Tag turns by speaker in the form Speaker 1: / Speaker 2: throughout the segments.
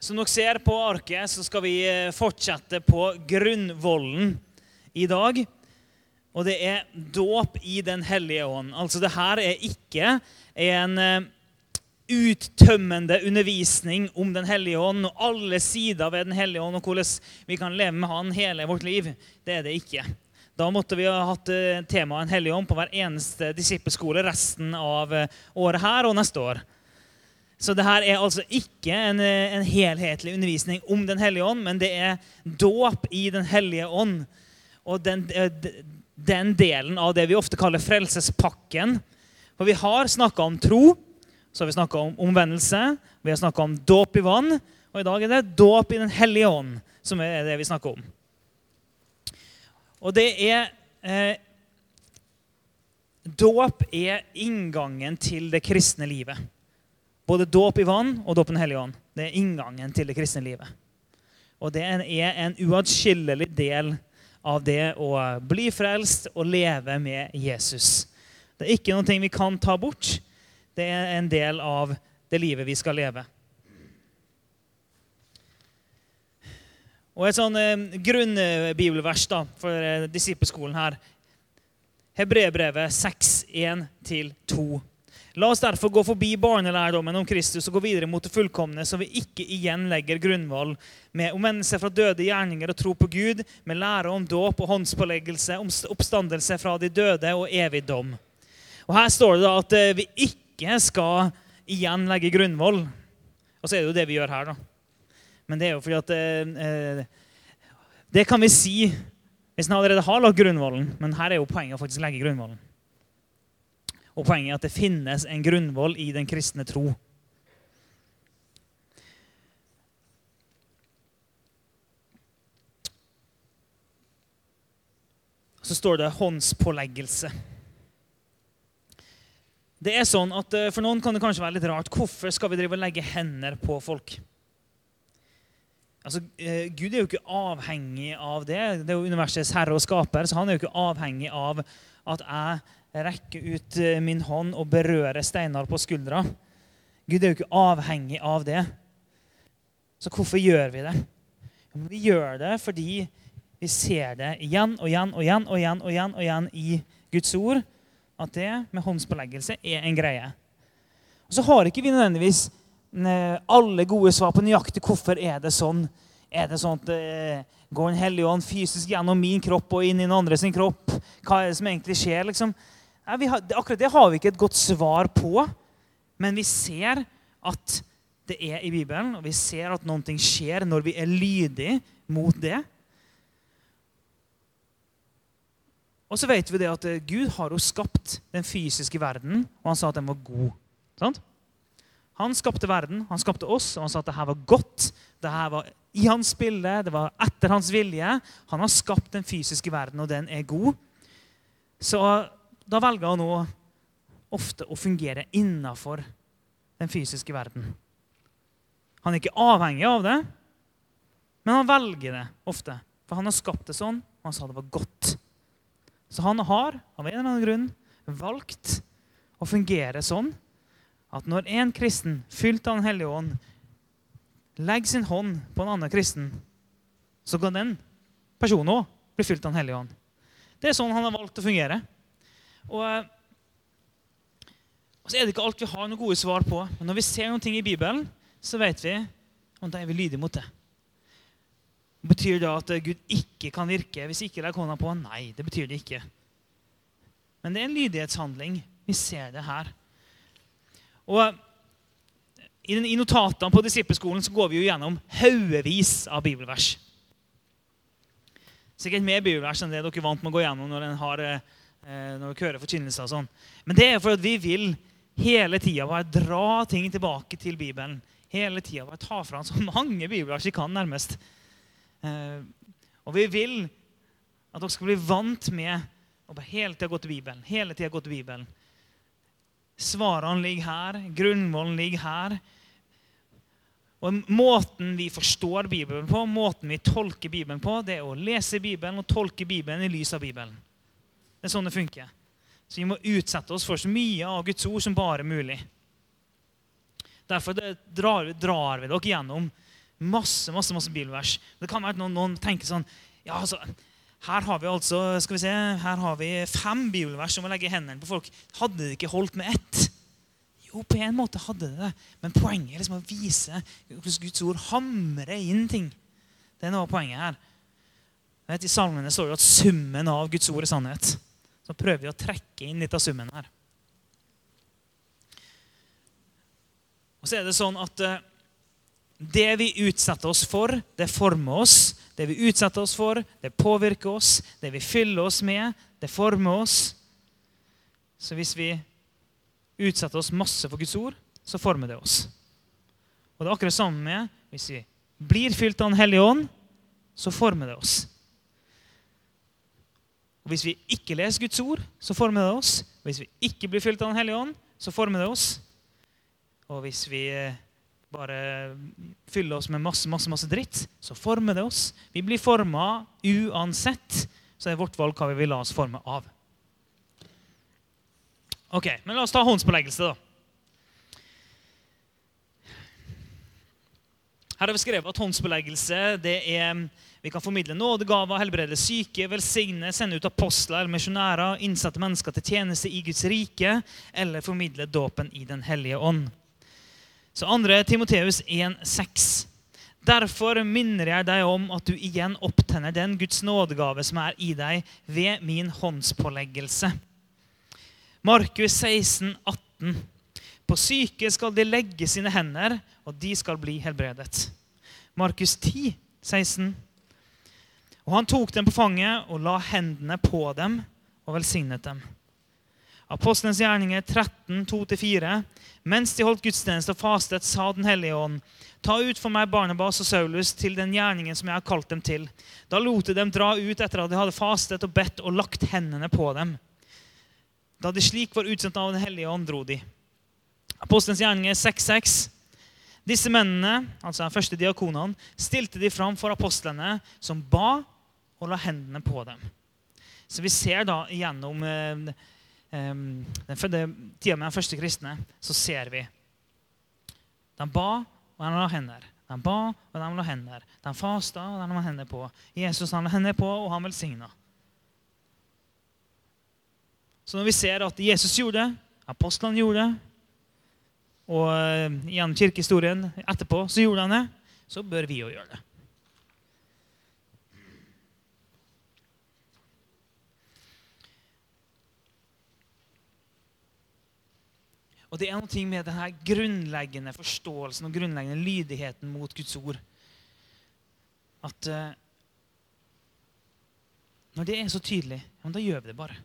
Speaker 1: Som dere ser på arket, så skal vi eh, fortsette på grunnvollen i dag. Og det er dåp i Den hellige ånd. Altså, det her er ikke en eh, uttømmende undervisning om Den hellige ånd og alle sider ved Den hellige ånd og hvordan vi kan leve med Han hele vårt liv. Det er det ikke. Da måtte vi ha hatt eh, temaet En hellige ånd på hver eneste disippelskole resten av året her og neste år. Så det her er altså ikke en, eh, en, helhetlig undervisning om Den hellige ånd, men det er dåp i Den hellige ånd. Og den, eh, den delen av det vi ofte kaller frelsespakken. For vi har snakka om tro, så har vi snakka om omvendelse, vi har snakka om dåp i vann, og i dag er det dåp i Den hellige ånd som er det vi snakker om. Og det er eh, Dåp er inngangen til det kristne livet. Både dåp i vann og dåp i Den hellige ånd. Det er inngangen til det kristne livet. Og det er en uatskillelig del av det å bli frelst og leve med Jesus. Det er ikke noe vi kan ta bort. Det er en del av det livet vi skal leve. Og Et sånn eh, grunnbibelvers da, for eh, disippelskolen her. Hebreerbrevet 6.1-2. La oss derfor gå forbi barnelærdommen om Kristus og gå videre mot det fullkomne, så vi ikke igjen legger grunnvoll med omvendelse fra døde gjerninger og tro på Gud, med lære om dåp og håndspåleggelse, om oppstandelse fra de døde og evig dom. Og Her står det da at eh, vi ikke skal igjen legge grunnvoll. Og så er det jo det vi gjør her, da. Men det er jo fordi at eh, eh Det kan vi si hvis en allerede har lagt grunnvollen, men her er jo poenget å faktisk legge grunnvollen. Og poenget er at det finnes en grunnvoll i den kristne tro. Så står det håndspåleggelse. Det er sånn at eh, For noen kan det kanskje være litt rart. Hvorfor skal vi drive og legge hender på folk? Altså, eh, Gud er jo ikke avhengig av det. Det er jo universets herre og skaper, så han er jo ikke avhengig av at jeg rekke ut eh, min hånd og berøre Steinar på skuldra. Gud er jo ikke avhengig av det. Så hvorfor gjør vi det? Vi gjør det fordi vi ser det igjen og igjen og igjen og igjen og igjen, og igjen i Guds ord at det med håndspåleggelse er en greie. Og Så har ikke vi nødvendigvis eh, alle gode svar på nøyaktig hvorfor er det sånn. Er det sånn at det Går Den hellige ånd fysisk gjennom min kropp og inn i den andre sin kropp? Hva er det som egentlig skjer? liksom? Nei, har, akkurat det har vi ikke et godt svar på. Men vi ser at det er i Bibelen, og vi ser at noe skjer når vi er lydige mot det. Og så vet vi det at eh, Gud har jo skapt den fysiske verden, og han sa at den var god. Sant? Han skapte verden, han skapte oss, og han sa at det her var godt. Det her var i hans bilde, det var etter hans vilje. Han har skapt den fysiske verden, og den er god. Så da velger han òg ofte å fungere innafor den fysiske verden. Han er ikke avhengig av det, men han velger det ofte. For han har skapt det sånn, og han sa det var godt. Så han har av en eller annen grunn valgt å fungere sånn at når en kristen fylt av Den hellige ånd legger sin hånd på en annen kristen, så kan den personen òg bli fylt av Den hellige ånd. Det er sånn han har valgt å fungere. Og, og, så er det ikke alt vi har noen gode svar på. Men når vi ser noen ting i Bibelen, så vet vi at da er vi lydige mot det. Betyr det at Gud ikke kan virke hvis ikke legger hånda på? Nei, det betyr det ikke. Men det er en lydighetshandling. Vi ser det her. Og I notatene på disippelskolen så går vi jo gjennom haugevis av bibelvers. Sikkert mer bibelvers enn det dere er vant med å gå gjennom når en har Eh, når vi hører forkynnelser og sånn. Men det er for at vi vil hele tida bare dra ting tilbake til Bibelen. Hele tida bare ta fram så mange bibler vi kan, nærmest. Eh, og vi vil at dere skal bli vant med å bare hele tida gå til Bibelen. Hele tida gå til Bibelen. Svarene ligger her, grunnvollen ligger her. Og Måten vi forstår Bibelen på, måten vi tolker Bibelen på, det er å lese Bibelen og tolke Bibelen i lys av Bibelen. Det er sånn det funker. Så vi må utsette oss for så mye av Guds ord som bare mulig. Derfor drar, drar vi dere gjennom Masse masse, masse bibelvers. Det kan være at noen, noen tenker sånn ja, altså, Her har vi altså skal vi se, her har vi fem bibelvers som å legge hendene på folk. Hadde det ikke holdt med ett? Jo, på en måte hadde det det. Men poenget er liksom å vise hvordan Guds ord hamrer inn ting. Det er noe av poenget her. Vet, I salmene står det at summen av Guds ord er sannhet. Så prøver vi å trekke inn litt av summen her. Og så er det sånn at uh, det vi utsetter oss for, det former oss. Det vi utsetter oss for, det påvirker oss. Det vi fyller oss med, det former oss. Så hvis vi utsetter oss masse for Guds ord, så former det oss. Og det er akkurat samme med hvis vi blir fylt av Den hellige ånd, så former det oss. Og Hvis vi ikke leser Guds ord, så former det oss. Og hvis vi ikke blir fylt av Den hellige ånd, så former det oss. Og hvis vi eh, bare fyller oss med masse masse, masse dritt, så former det oss. Vi blir forma uansett. Så er vårt valg hva vi vil la oss forme av. Ok, men La oss ta håndspåleggelse, da. Her har vi skrevet at håndspåleggelse det er vi kan formidle nådegaver, helbrede syke, velsigne, sende ut apostler misjonærer, innsatte mennesker til tjeneste i Guds rike eller formidle dåpen i Den hellige ånd. Så 2. Timoteus 1,6. Derfor minner jeg deg om at du igjen opptenner den Guds nådegave som er i deg, ved min håndspåleggelse. Markus 16, 18. På syke skal de legge sine hender, og de skal bli helbredet. Markus 10, 16. Og han tok dem på fanget og la hendene på dem og velsignet dem. Apostelens gjerninger 13, 2-4. Mens de holdt gudstjeneste og fastet, sa Den hellige ånd, ta ut for meg Barnabas og Saulus til den gjerningen som jeg har kalt dem til. Da lot de dem dra ut etter at de hadde fastet og bedt og lagt hendene på dem. Da de slik var utsendt av Den hellige ånd, dro de. Apostelens gjerninger 6, 6. Disse mennene, altså den første diakonene, stilte de fram for apostlene, som ba og la hendene på dem. Så vi ser da gjennom eh, eh, den tida med de første kristne, så ser vi De ba, og de la hender. De ba, og de la hender. De fasta, og de la hender på. Jesus han la hender på, og han velsigna. Så når vi ser at Jesus gjorde det, apostlene gjorde det, og uh, gjennom kirkehistorien etterpå så gjorde han det, så bør vi jo gjøre det. Og det er noe med denne grunnleggende forståelsen og grunnleggende lydigheten mot Guds ord. At uh, når det er så tydelig, ja, da gjør vi det bare.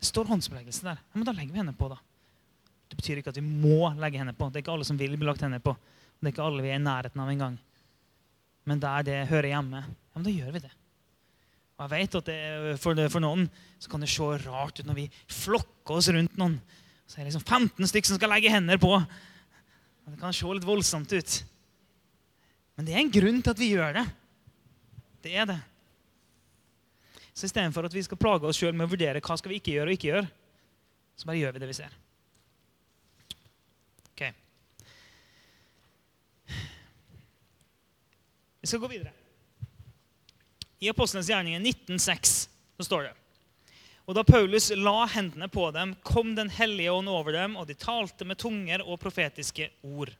Speaker 1: Det står håndspåleggelse der. Ja, men da legger vi henne på, da. Det betyr ikke at vi må legge henne på. Det er ikke alle som vil bli lagt henne på. Det er ikke alle vi er i nærheten av engang. Men der det hører hjemme, ja, men da gjør vi det. Og jeg vet at det, for, det, for, noen så kan det se rart ut når vi flokker oss rundt noen. Så er det liksom 15 stykker som skal legge hender på. Det kan se litt voldsomt ut. Men det er en grunn til at vi gjør det. Det er det. Så istedenfor at vi skal plage oss sjøl med å vurdere hva skal vi ikke gjøre og ikke gjøre, så bare gjør vi det vi ser. Ok. Vi skal gå videre. I Apostlenes gjerninger 1906 så står det og Da Paulus la hendene på dem, kom Den hellige ånd over dem, og de talte med tunger og profetiske ord.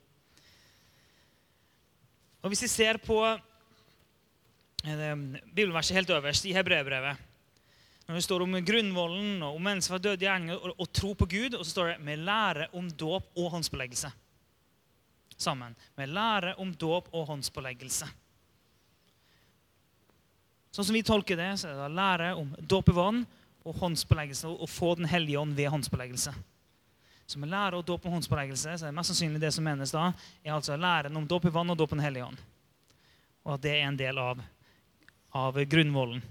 Speaker 1: Og Hvis vi ser på eh, bibelverset helt øverst i Hebreerbrevet Når det står om grunnvollen og om mennesker fra døde gjerninger og, og, tro på Gud, og så står det 'med lære om dåp og håndspåleggelse'. Sammen. Med lære om dåp og håndspåleggelse. Sånn som vi tolker det, så er det å lære om dåp i vann og håndspåleggelse, og få Den hellige ånd ved håndspåleggelse. Så med lære og dåp og håndspåleggelse så er det mest sannsynlig det som menes da, er altså læren om dåp i vann og dåp Den hellige ånd. Og at det er en del av, av grunnvollen.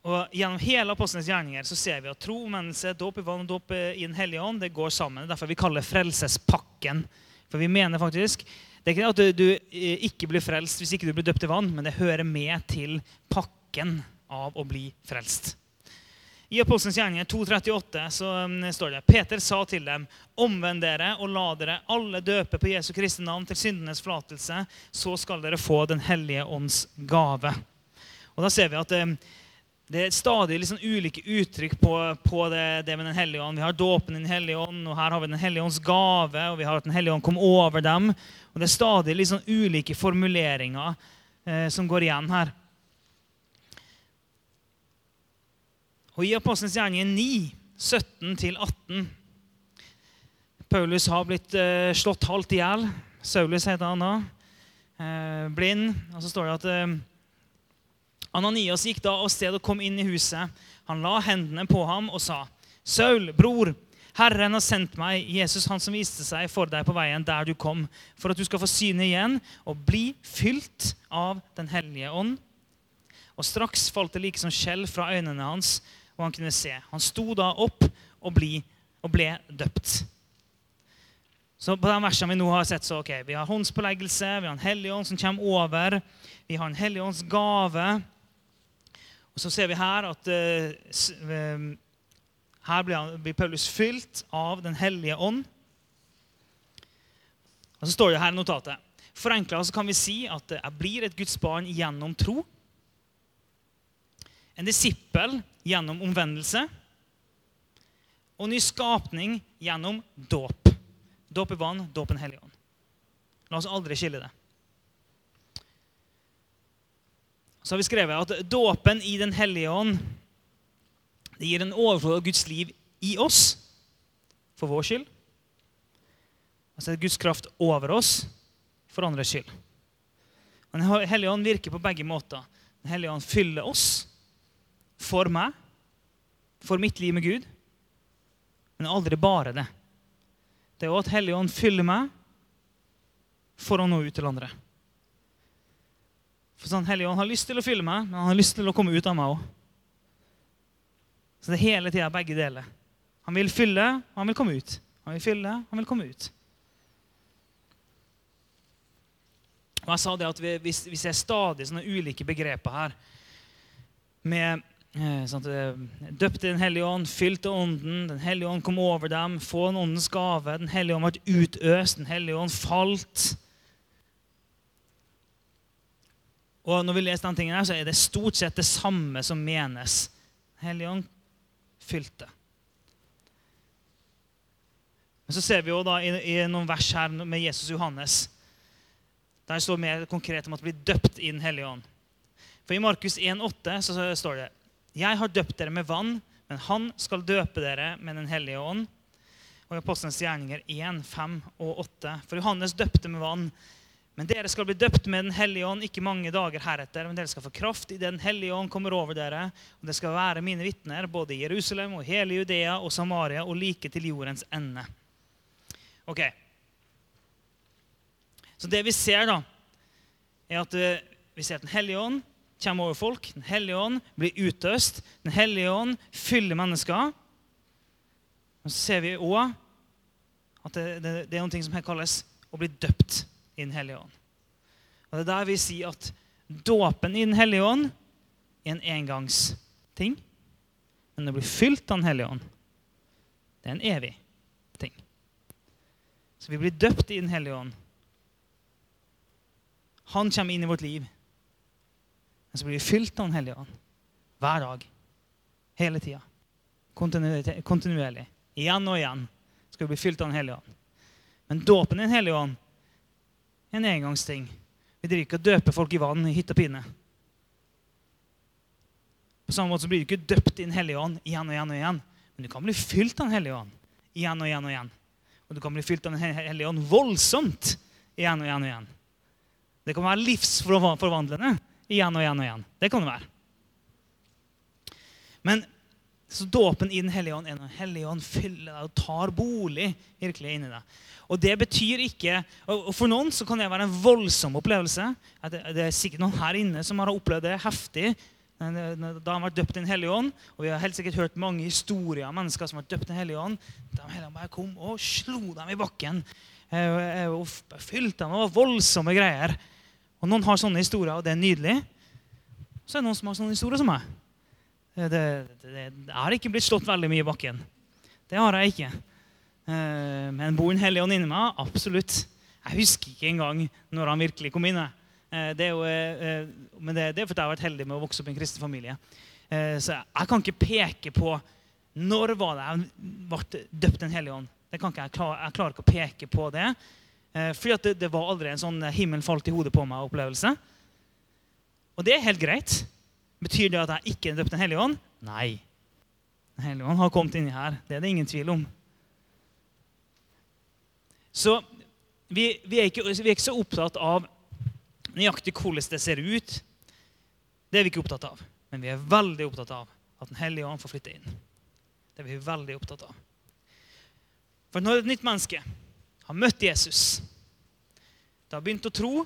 Speaker 1: Og Gjennom hele apostlenes gjerninger så ser vi at tro, omvendelse, dåp i vann og dåp i Den hellige ånd det går sammen. Er derfor vi kaller frelsespakken for vi mener faktisk Det er ikke at du, du eh, ikke blir frelst hvis ikke du blir døpt i vann, men det hører med til pakken av å bli frelst. I Apostelens gjerninger 2.38 så um, står det Peter sa til dem, omvend dere og la dere alle døpe på Jesu Kristi navn til syndenes forlatelse, så skal dere få Den hellige ånds gave. Og da ser vi at um, det er stadig liksom ulike uttrykk på, på det, det, med Den hellige ånd. Vi har dåpen i Den hellige ånd, og her har vi Den hellige ånds gave, og vi har at Den hellige ånd kom over dem. Og Det er stadig liksom ulike formuleringer eh, som går igjen her. Og I Apostelens gjerninger 9, 17-18 Paulus har blitt eh, slått halvt i hjel. Saulus heter han da. Eh, blind. Og så står det at eh, Ananias gikk da av sted og kom inn i huset. Han la hendene på ham og sa, 'Saul, bror, Herren har sendt meg, Jesus, han som viste seg for deg på veien der du kom, for at du skal få syne igjen og bli fylt av Den hellige ånd.' Og straks falt det like som skjell fra øynene hans, og han kunne se. Han sto da opp og, bli, og ble døpt. Så på de versene vi nå har sett, så ok, vi har håndspåleggelse, vi har en hellig ånd som kommer over, vi har en hellig ånds gave. Og så ser vi her at uh, her blir, Paulus fylt av Den hellige ånd. Og så står det her i notatet. Forenkla kan vi si at jeg blir et Guds barn gjennom tro. En disippel gjennom omvendelse. Og ny skapning gjennom dåp. Dåp i vann, dåp en hellig ånd. La oss aldri skille det. Så har vi skrevet at dåpen i Den hellige ånd det gir en overflod av Guds liv i oss for vår skyld. Og så er det Guds kraft over oss for andres skyld. Den hellige ånd virker på begge måter. Den hellige ånd fyller oss for meg, for mitt liv med Gud. Men aldri bare det. Det er òg at Hellige ånd fyller meg for å nå ut til andre. For sånn, Helligånd har lyst til å fylle meg, men han har lyst til å komme ut av meg òg. Så det er hele tida begge deler. Han vil fylle, og han vil komme ut. Han vil fylle, han vil komme ut. Og jeg sa det at Vi, vi, vi ser stadig sånne ulike begreper her. Med Eh, sånn Døpt i Den hellige ånd, fylt Ånden. Den hellige ånd kom over dem. Få en åndens gave. Den hellige ånd ble utøst. Den hellige ånd falt. Og når vi leser den tingen her, så er det stort sett det samme som menes. Hellige ånd fylte. Men så ser vi jo da i, i noen vers her med Jesus og Johannes der det står mer konkret om at bli døpt i Den hellige ånd. For I Markus 1,8 så står det jeg har døpt dere med vann, men han skal døpe dere med Den hellige ånd. Og i Apostelens gjerninger 1, 5 og 8. For Johannes døpte med vann. Men dere skal bli døpt med Den hellige ånd ikke mange dager heretter. Men dere skal få kraft i Den hellige ånd kommer over dere. Og det skal være mine vitner både i Jerusalem og hele Judea og Samaria og like til jordens ende. Ok. Så det vi ser, da, er at eh, vi ser at Den hellige ånd kommer over folk. Den hellige ånd blir utøst. Den hellige ånd fyller mennesker. Og så ser vi òg at det, det, det, er noe som her kalles å bli døpt i Den hellige ånd. Og Det er der vi sier at dåpen i Den hellige ånd er en engangsting. Men å bli fylt av Den hellige ånd, det er en evig ting. Så vi blir døpt i Den hellige ånd. Han kommer inn i vårt liv. Men så blir vi fylt av Den hellige ånd hver dag. Hele tida. Kontinuerlig. Igjen og igjen skal vi bli fylt av Den hellige ånd. Men dåpen i Den hellige ånd en engangsting. Vi driver ikke og døper folk i vann i hytt og pine. På samme måte så blir du ikke døpt i Den hellige ånd igjen og igjen og igjen. Men du kan bli fylt av Den hellige ånd igjen og igjen og igjen. Og du kan bli fylt av Den hellige ånd voldsomt igjen og igjen og igjen. Det kan være livsforvandlende igjen og igjen og igjen. Det kan det være. Men så dåpen i Den hellige ånd er når hellige ånd fyller deg og tar bolig virkelig inni deg. Og det betyr ikke, og For noen så kan det være en voldsom opplevelse. Det er sikkert noen her inne som har opplevd det heftig da han var døpt i Den hellige ånd. Og vi har helt sikkert hørt mange historier av mennesker som har vært døpt i Den hellige ånd. De hellige bare kom og slo dem i bakken. Og fylte dem med voldsomme greier. Og Noen har sånne historier, og det er nydelig. Så er det noen som har sånne historier som meg. Det, det, det, jeg har ikke blitt slått veldig mye i bakken. Det har jeg ikke. Eh, men bor Den hellige ånd inni meg? Absolutt. Jeg husker ikke engang når han virkelig kom inn. Eh, det er jo, eh, men det, er fordi jeg har vært heldig med å vokse opp i en kristen familie. Så jeg kan ikke peke på når var det jeg ble døpt Den hellige ånd. Det kan ikke jeg, klar, jeg klarer ikke å peke på det. Fordi det, det, var aldri en sånn himmelen falt i hodet på meg-opplevelse. Og det er helt greit. Betyr det at jeg ikke er døpt Den hellige ånd? Nei. Den hellige ånd har kommet inni her. Det er det ingen tvil om. Så vi, vi, er ikke, vi, er ikke, så opptatt av nøyaktig hvordan det ser ut. Det er vi ikke opptatt av. Men vi er veldig opptatt av at Den hellige ånd får flytte inn. Det er vi veldig opptatt av. For når et nytt menneske har møtt Jesus, det har begynt å tro,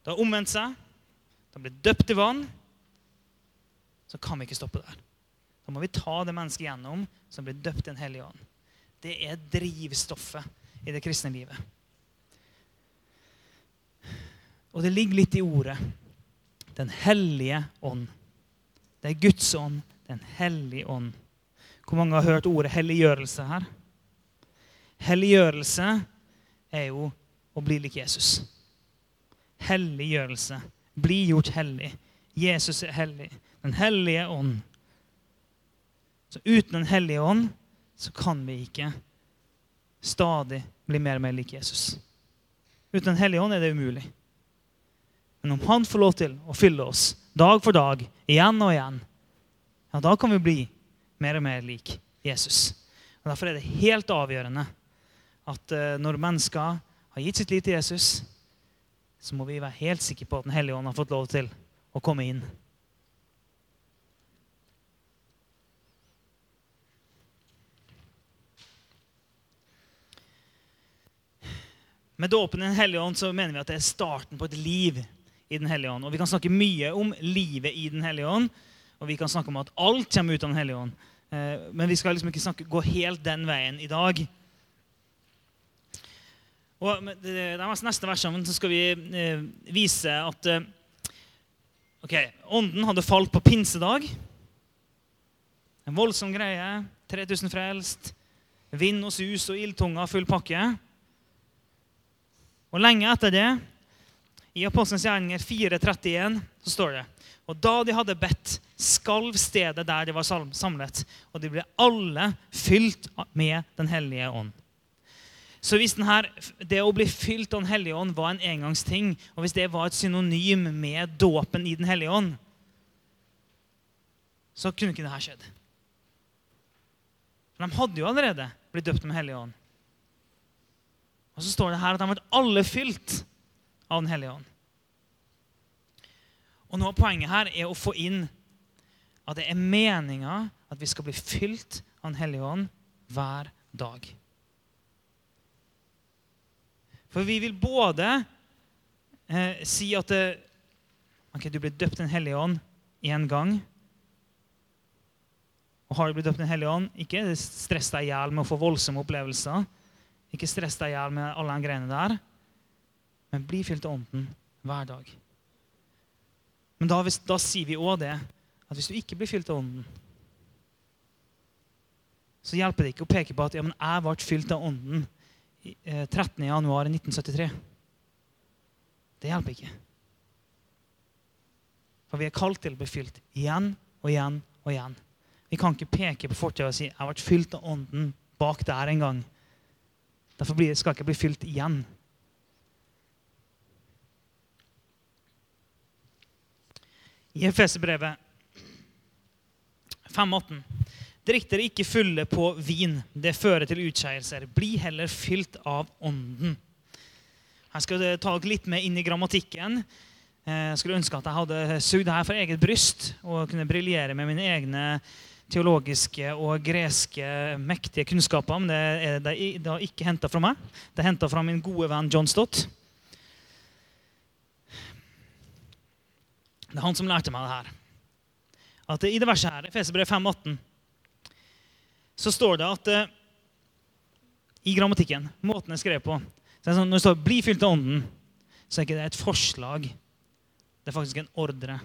Speaker 1: det har omvendt seg, det blir døpt i vann, så kan vi ikke stoppe der. Da må vi ta det mennesket gjennom som blir døpt i Den hellige ånd. Det er drivstoffet i det kristne livet. Og det ligger litt i ordet Den hellige ånd. Det er Guds ånd, Den hellige ånd. Hvor mange har hørt ordet helliggjørelse her? Helliggjørelse er jo å bli lik Jesus. Helliggjørelse. Bli gjort hellig. Jesus er hellig. Den hellige ånd. Så uten Den hellige ånd så kan vi ikke stadig bli mer og mer lik Jesus. Uten Den hellige ånd er det umulig. Men om Han får lov til å fylle oss dag for dag, igjen og igjen, ja, da kan vi bli mer og mer lik Jesus. Og Derfor er det helt avgjørende at uh, når mennesker har gitt sitt liv til Jesus, så må vi være helt sikre på at Den hellige ånd har fått lov til å komme inn. Med dåpen i Den hellige ånd så mener vi at det er starten på et liv i Den hellige ånd. Og Vi kan snakke mye om livet i Den hellige ånd, og vi kan snakke om at alt kommer ut av Den hellige ånd. Eh, men vi skal liksom ikke snakke, gå helt den veien i dag. Og De neste versene så skal vi eh, vise at eh, ok, Ånden hadde falt på pinsedag. En voldsom greie. 3000 frelst. Vind og sus og ildtunger, full pakke. Og lenge etter det, i Apostelens gjerninger 4.31, så står det Og da de hadde bedt, skalv stedet der de var samlet, og de ble alle fylt med Den hellige ånd. Så hvis denne, det å bli fylt av Den hellige ånd var en engangsting, og hvis det var et synonym med dåpen i Den hellige ånd, så kunne ikke dette skjedd. For de hadde jo allerede blitt døpt med hellige ånd. Og så står det her at de ble alle fylt av Den hellige ånd. Og noe av poenget her er å få inn at det er meninga at vi skal bli fylt av Den hellige ånd hver dag. For vi vil både eh, si at det, ok, du blir døpt Den hellige ånd én gang. Og har du blitt døpt Den hellige ånd, ikke stress deg i hjel med å få voldsomme opplevelser. Ikke stress deg i hjel med alle de greiene der. Men bli fylt av Ånden hver dag. Men da, da sier vi òg det at hvis du ikke blir fylt av Ånden, så hjelper det ikke å peke på at ja, men jeg ble fylt av Ånden 13.1.1973. Eh, det hjelper ikke. For vi er kalt til å bli fylt igjen og igjen og igjen. Vi kan ikke peke på fortida og si 'jeg har vært fylt av Ånden bak der en gang'. Derfor skal jeg ikke bli fylt igjen. I Efeserbrevet 5,18.: Drikk dere ikke fulle på vin. Det fører til utskeielser. Bli heller fylt av Ånden. Jeg skal ta dere litt med inn i grammatikken. Jeg skulle ønske at jeg hadde sugd her for eget bryst og kunne briljere med mine egne teologiske og greske mektige kunnskaper. Men det er, det er ikke henta fra meg. Det er henta fra min gode venn John Stott. Det er han som lærte meg det her. At I det verset her, Feserbrev 5,18, så står det at uh, i grammatikken, måten jeg skrevet på så sånn, Når det står 'bli fylt av ånden', så er ikke det et forslag. Det er faktisk en ordre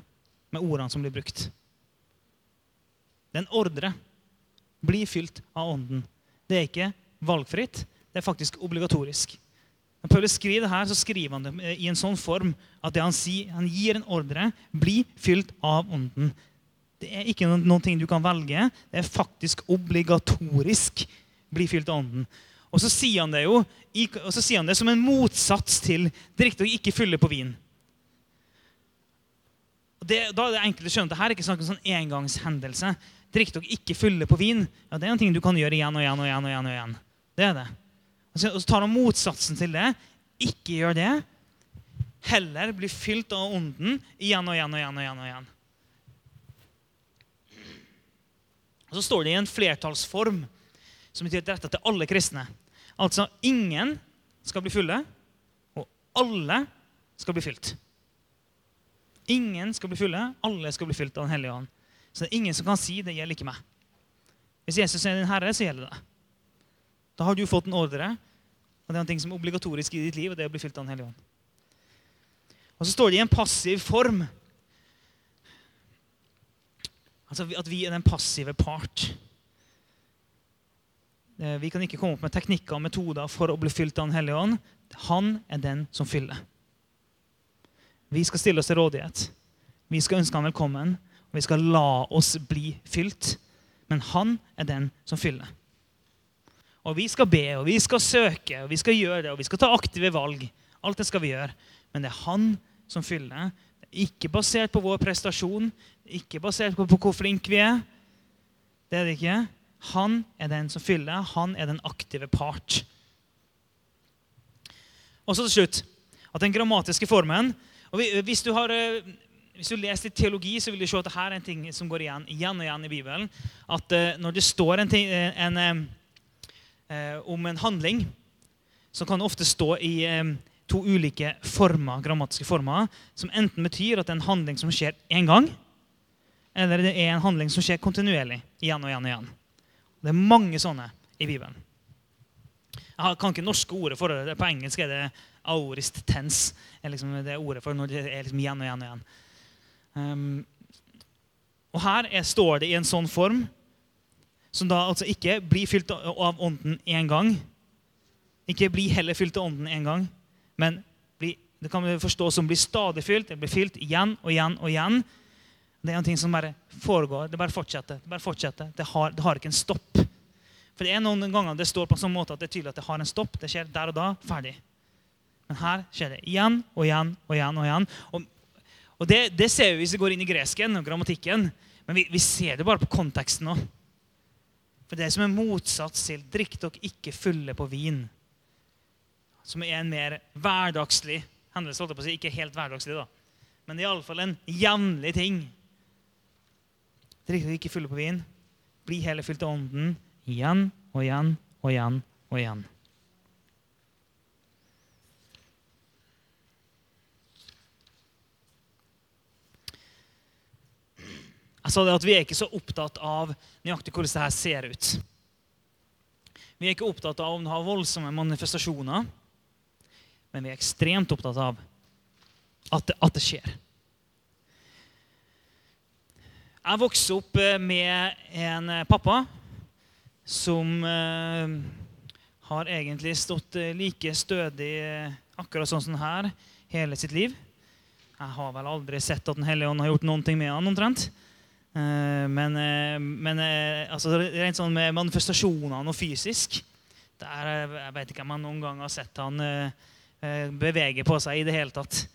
Speaker 1: med ordene som blir brukt. Det er en ordre. Bli fylt av Ånden. Det er ikke valgfritt. Det er faktisk obligatorisk. Når Paulus skriver det her, så skriver han det i en sånn form at det han, sier, han gir en ordre. Bli fylt av Ånden. Det er ikke noen, noen ting du kan velge. Det er faktisk obligatorisk. Bli fylt av Ånden. Og så sier han det jo og så sier han det som en motsats til direkte og ikke fylle på vin. Det, da er det enkelt å skjønne at her er ikke snakk en sånn engangshendelse. Drikk og ikke fylle på vin. Ja, Det er en ting du kan gjøre igjen og igjen. og igjen og igjen. Og igjen. Det er det. Og så tar han motsatsen til det. Ikke gjør det. Heller bli fylt av ånden igjen og igjen og igjen. Og igjen og igjen. Og Så står det i en flertallsform som betyr dette til alle kristne. Altså ingen skal bli fulle, og alle skal bli fylt. Ingen skal bli fulle, alle skal bli fylt av Den hellige ånd. Så det er ingen som kan si 'det gjelder ikke meg'. Hvis Jesus er din herre, så gjelder det. Da har du fått en ordre, og det er noe som er obligatorisk i ditt liv, og det er å bli fylt av Den hellige ånd. Og så står det i en passiv form. Altså at vi er den passive part. Eh, vi kan ikke komme opp med teknikker og metoder for å bli fylt av Den hellige ånd. Han er den som fyller. Vi skal stille oss til rådighet. Vi skal ønske han velkommen, og vi skal la oss bli fylt. Men han er den som fyller. Og vi skal be, og vi skal søke, og vi skal gjøre det, og vi skal ta aktive valg. Alt det skal vi gjøre. Men det er han som fyller. Ikke basert på vår prestasjon, ikke basert på, hvor flinke vi er. Det er det ikke. Han er den som fyller. Han er den aktive part. Og så til slutt at den grammatiske formen og Hvis du har eh, hvis du leser litt teologi, så vil du se at dette er en ting som går igjen igjen og igjen i Bibelen. At uh, når det står en ting, en, en, uh, om en handling, så kan det ofte stå i to ulike former, grammatiske former, som enten betyr at det er en handling som skjer én gang, eller det er en handling som skjer kontinuerlig. igjen og igjen og igjen. Det er mange sånne i Bibelen. Jeg kan ikke norske ordet for det. På engelsk er det aorist tense. Er liksom det ordet for når det er liksom igjen og igjen og igjen. Um, og her er, står det i en sånn form som da altså ikke blir fylt av ånden én gang. Ikke blir heller fylt av ånden én gang, men bli, det kan vi forstå som blir stadig fylt. Det blir fylt igjen og igjen og igjen. Det er noe som bare foregår. Det bare fortsetter. Det bare fortsetter. Det har, det har ikke en stopp. For det er noen ganger det står på en sånn måte at det er tydelig at det har en stopp. Det skjer der og da. Ferdig. Men her skjer det igjen og igjen og igjen. Og igjen. Og, og det, det, ser vi hvis vi går inn i gresken og grammatikken. Men vi, vi ser det bare på konteksten nå. For det som er motsats til 'drikk dere ikke fulle på vin', som er en mer hverdagslig hendelse, holdt jeg på å si, ikke helt hverdagslig, da, men iallfall en jevnlig ting. Drikk dere ikke fulle på vin. Bli heller fylt av Ånden igjen og igjen og igjen og igjen. Jeg sa det at Vi er ikke så opptatt av nøyaktig hvordan det her ser ut. Vi er ikke opptatt av om det har voldsomme manifestasjoner, men vi er ekstremt opptatt av at det, at det skjer. Jeg vokste opp eh, med en eh, pappa som eh, har egentlig stått like stødig akkurat sånn som her hele sitt liv. Jeg har vel aldri sett at Den hellige ånd har gjort noen ting med han omtrent. Men, men altså, rent sånn med manifestasjonene og fysisk der, Jeg vet ikke om jeg noen gang har sett han bevege på seg i det hele tatt.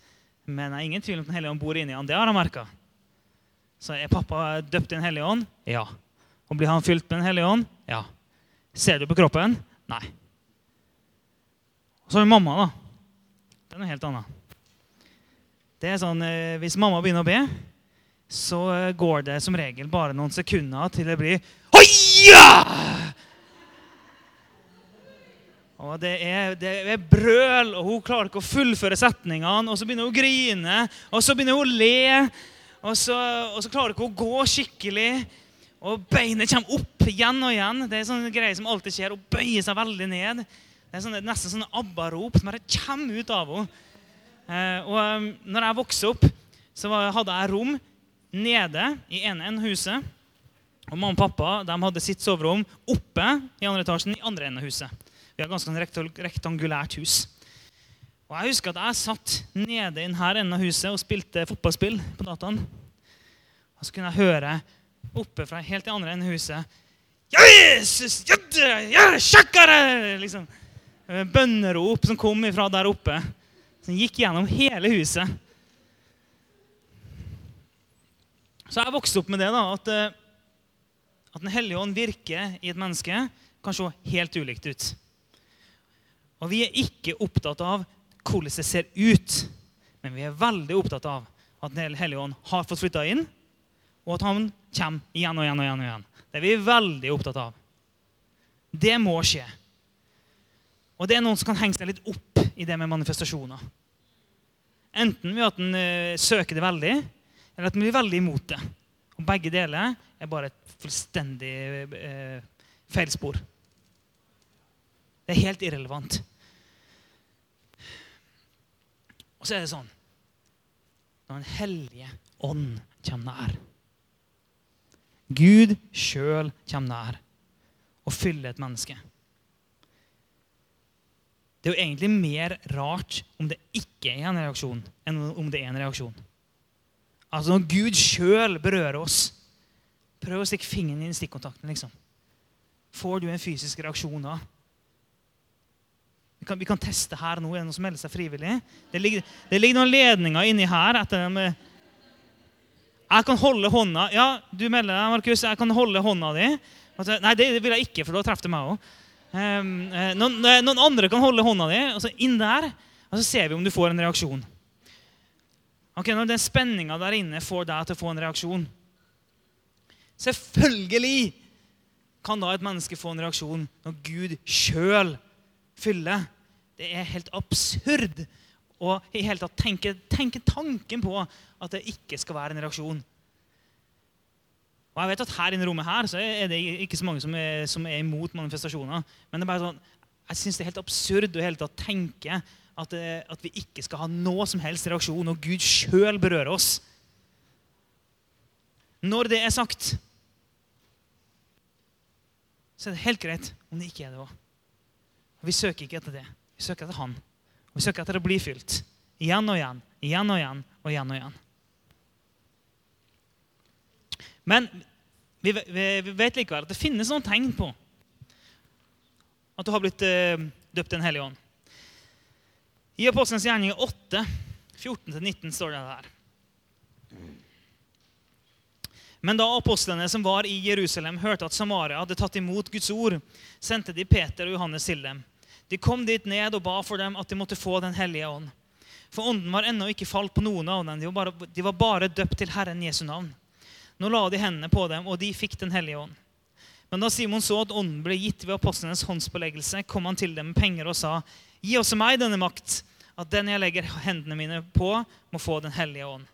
Speaker 1: Men jeg er ingen tvil om Den hellige ånd bor inni han. Det har jeg merka. Så er pappa døpt i Den hellige ånd? Ja. Og blir han fylt med Den hellige ånd? Ja. Ser du på kroppen? Nei. Og så har vi mamma, da. Det er noe helt annet. Det er sånn, eh, Hvis mamma begynner å be, så eh, går det som regel bare noen sekunder til det blir Hoia! Og det er, det er, brøl, og hun klarer ikke å fullføre setningene. Og så begynner hun å grine, og så begynner hun å le. Og så, og så klarer ikke å gå skikkelig. Og beinet kommer opp igjen og igjen. Det er sånne greier som alltid skjer. Hun bøyer seg veldig ned. Det er sånne, nesten sånne ABBA-rop som bare kommer ut av henne. Eh, og um, når jeg vokste opp, så hadde jeg rom nede i ene enden av huset. Og Mamma og pappa de hadde sitt soverom oppe i andre etasjen i andre enden av huset. Vi har ganske sånn rektangulært hus. Og Jeg husker at jeg satt nede i denne enden av huset og spilte fotballspill på dataen. Og så kunne jeg høre oppe fra helt i andre enden av huset Jesus! Ja, sjakkere! Liksom. Bønnerop som kom ifra der oppe. Som gikk gjennom hele huset. Så jeg vokste opp med det. da, at, eh, at Den hellige ånd virker i et menneske, kan se helt ulikt ut. Og vi er ikke opptatt av hvordan det ser ut, men vi er veldig opptatt av at Den hellige ånd har fått flytta inn, og at han kommer igjen og igjen og igjen. og igjen. Det er vi veldig opptatt av. Det må skje. Og det er noen som kan henge seg litt opp i det med manifestasjoner. Enten ved at en uh, søker det veldig, eller at en blir veldig imot det. Og Begge deler er bare et fullstendig eh, feilspor. Det er helt irrelevant. Og så er det sånn Når Den hellige ånd kommer nær Gud sjøl kommer nær og fyller et menneske. Det er jo egentlig mer rart om det ikke er en reaksjon, enn om det er en reaksjon. Altså Når Gud sjøl berører oss Prøv å stikke fingeren inn i stikkontakten. liksom. Får du en fysisk reaksjon da? Kan, vi kan teste her nå. Er det noen som melder seg frivillig? Det ligger, det ligger noen ledninger inni her. etter dem. jeg kan holde hånda Ja, du melder deg, Markus. Jeg kan holde hånda di. Nei, det vil jeg ikke, for da treffer det meg òg. Ehm, eh, noen, eh, noen, andre kan holde hånda di, og så inn der, og så ser vi om du får en reaksjon. Ok, Når den spenninga der inne får deg til å få en reaksjon Selvfølgelig kan da et menneske få en reaksjon når Gud sjøl fyller. Det er helt absurd å i hele tatt tenke, tenke tanken på at det ikke skal være en reaksjon. Og jeg vet at Her i rommet her så er det ikke så mange som er, som er imot manifestasjoner. Men det er bare sånn, jeg syns det er helt absurd å hele tatt tenke at, eh, at, vi ikke skal ha noe som helst reaksjon når Gud sjøl berører oss. Når det er sagt, så er det helt greit om det ikke er det òg. Vi søker ikke etter det. Vi søker etter Han. Vi søker etter å bli fylt. Igjen og igjen, igjen og igjen og igjen. og igjen. Men vi, vi, vi vet likevel at det finnes noen tegn på at du har blitt uh, døpt Den hellige ånd. I Apostelens gjerninger 8, 14-19 står det der. Men da apostlene som var i Jerusalem, hørte at Samaria hadde tatt imot Guds ord, sendte de Peter og Johannes til dem. De kom dit ned og ba for dem at de måtte få Den hellige ånd. For ånden var ennå ikke falt på noen av dem. De var bare, de var bare døpt til Herren Jesu navn. Nå la de hendene på dem, og de fikk Den hellige ånd. Men da Simon så at ånden ble gitt ved apostlenes håndspåleggelse, kom han til dem med penger og sa, Gi også meg denne makt, at den jeg legger hendene mine på, må få Den hellige ånd.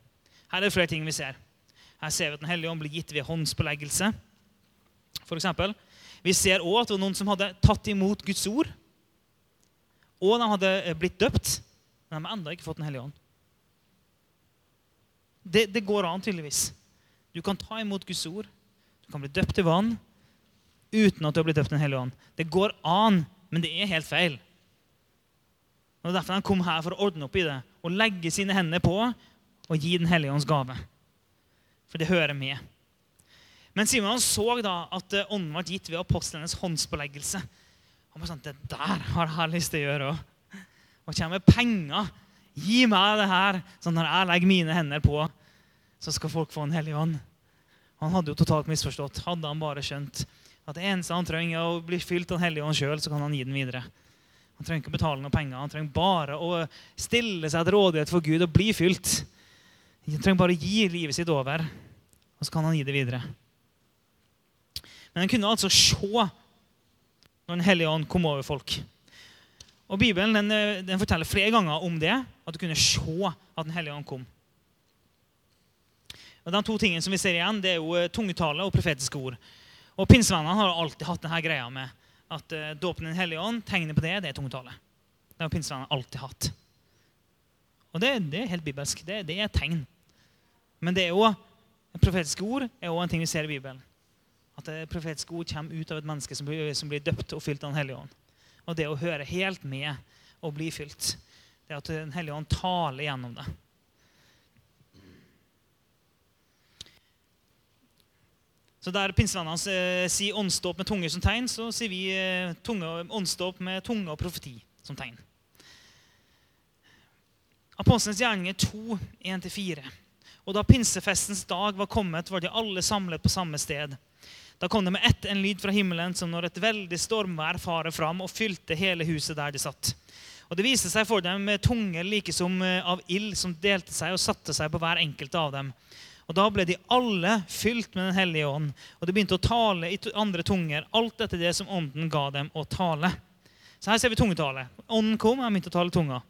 Speaker 1: Her er det flere ting vi ser. Her ser vi at Den hellige ånd blir gitt ved håndspåleggelse. For eksempel. vi ser òg at det var noen som hadde tatt imot Guds ord, og de hadde eh, blitt døpt, men de har ennå ikke fått Den hellige ånd. Det, det går an, tydeligvis. Du kan ta imot Guds ord. Du kan bli døpt i vann uten at du har blitt døpt i Den hellige ånd. Det går an, men det er helt feil. Og er Derfor han kom her for å ordne opp i det og legge sine hender på og gi Den hellige ånds gave. For det hører med. Men Simon så da at eh, ånden ble gitt ved apostlenes håndspåleggelse. Han var sånn, Det der har jeg lyst til å gjøre òg. Og kommer penger. Gi meg det her, sånn når jeg legger mine hender på så skal folk få en hellig ånd. Han hadde jo totalt misforstått. Hadde han bare skjønt at det eneste han trenger å bli fylt av Den hellige ånd sjøl, så kan han gi den videre. Han trenger ikke å betale noen penger. Han trenger bare å stille seg til rådighet for Gud og bli fylt. Han trenger bare å gi livet sitt over, og så kan han gi det videre. Men han kunne altså se når Den hellige ånd kom over folk. Og Bibelen den, den forteller flere ganger om det, at du kunne se at Den hellige ånd kom. Og De to tingene som vi ser igjen, det er jo eh, tungetale og profetiske ord. Og Pinsevennene har alltid hatt denne greia med at uh, dåpen i Den hellige ånd, tegnet på det, det er tungetale. Det har pinsevennene alltid hatt. Og det, det, er helt bibelsk. Det, det er tegn. Men det er jo, profetiske ord er òg en ting vi ser i Bibelen. At det profetiske ord kommer ut av et menneske som blir, som blir døpt og fylt av Den hellige ånd. Og det å høre helt med og bli fylt. Det at Den hellige ånd taler gjennom det. Så Der pinsevennene eh, sier åndsdåp med tunge som tegn, så sier vi eh, åndsdåp med tunge og profeti som tegn. Apostelens gjerninger 2, 1-4. Og da pinsefestens dag var kommet, var de alle samlet på samme sted. Da kom det med ett en lyd fra himmelen som når et veldig stormvær farer fram og fylte hele huset der de satt. Og Det viste seg for dem med tunger like som eh, av ild som delte seg og satte seg på hver enkelt av dem. Og Da ble de alle fylt med Den hellige ånd, og de begynte å tale i andre tunger, alt etter det som ånden ga dem å tale. Så her ser vi tungetale. Ånden kom, og begynte å tale tunga.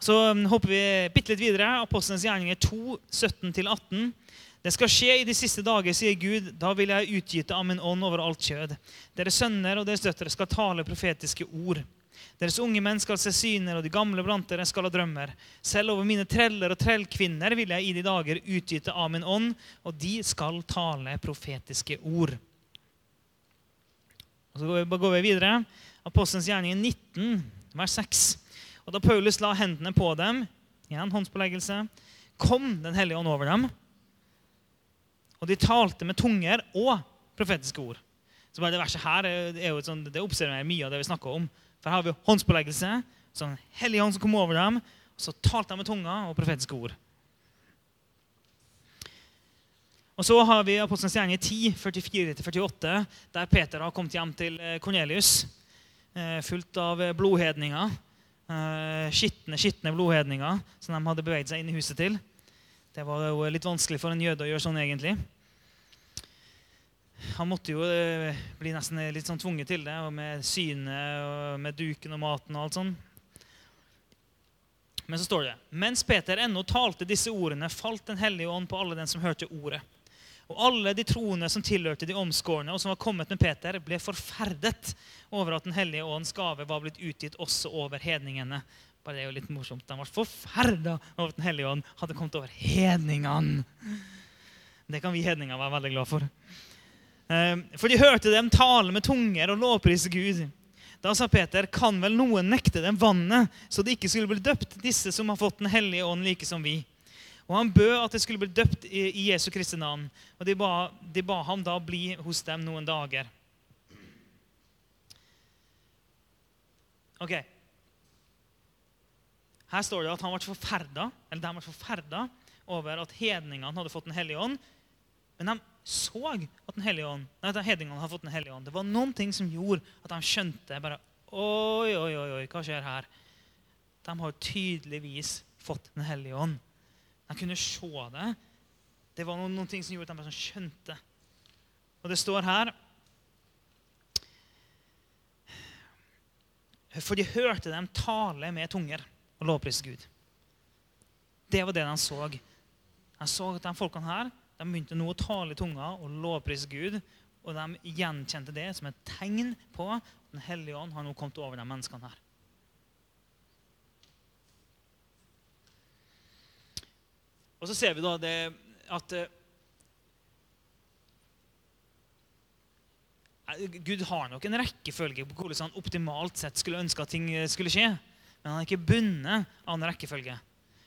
Speaker 1: Så um, hopper vi bitte litt videre. Apostelens gjerninger 2, 17-18. Det skal skje i de siste dager, sier Gud. Da vil jeg utgyte av min ånd over alt kjød. Deres sønner og deres døtre skal tale profetiske ord. Deres unge menn skal se syner, og de gamle blant dere skal ha drømmer. Selv over mine treller og trellkvinner vil jeg i de dager utgyte av min ånd, og de skal tale profetiske ord. Og så går vi videre. Apostelens gjerning 19, vers 6. Og da Paulus la hendene på dem, igjen håndspåleggelse, kom Den hellige ånd over dem. Og de talte med tunger og profetiske ord. Så bare Det verset her er jo sånn, det observerer mye av det vi snakker om. For her har vi håndspåleggelse. Sånn hellig hånd som kom over dem. Og så talte de med tunga og profetiske ord. Og så har vi Apostelens gjerning 10, 44-48, der Peter har kommet hjem til eh, Kornelius. Eh, fullt av eh, blodhedninger. Skitne, skitne blodhedninger som de hadde beveget seg inn i huset til. Det var jo litt vanskelig for en jøde å gjøre sånn, egentlig. Han måtte jo eh, bli nesten litt sånn tvunget til det, og med synet og med duken og maten og alt sånn. Men så står det mens Peter ennå talte disse ordene, falt Den hellige ånd på alle den som hørte ordet. Og alle de troende som tilhørte de omskårne, og som var kommet med Peter, ble forferdet over at Den hellige ånds gave var blitt utgitt også over hedningene. Bare det er jo litt morsomt. De var forferda over at Den hellige ånd hadde kommet over hedningene. Det kan vi hedninger være veldig glad for. Ehm, for de hørte dem tale med tunger og lovprise Gud. Da sa Peter, kan vel noen nekte dem vannet, så de ikke skulle bli døpt, disse som har fått Den hellige ånd, like som vi? Og han bød at de skulle bli døpt i Jesu Kristi navn. Og de ba, de ba ham da bli hos dem noen dager. Ok. Her står det at han ble forferda, eller de ble forferda over at hedningene hadde fått Den hellige ånd. Men de så at den hellige ånd, nei, at hedningene hadde fått Den hellige ånd. Det var noen ting som gjorde at de skjønte bare, Oi, oi, oi, oi, hva skjer her? De har tydeligvis fått Den hellige ånd. De kunne se det. Det var noen, noen ting som gjorde at de bare skjønte. Og det står her For de hørte dem tale med tunger og lovprise Gud. Det var det de så. De så at de folkene her de begynte nå å tale i tunga og lovprise Gud. Og de gjenkjente det som et tegn på at Den hellige ånd har nå kommet over de menneskene her. Og så ser vi da det at eh, Gud har nok en rekkefølge på hvordan han optimalt sett skulle ønske at ting skulle skje. Men han er ikke bundet av en rekkefølge.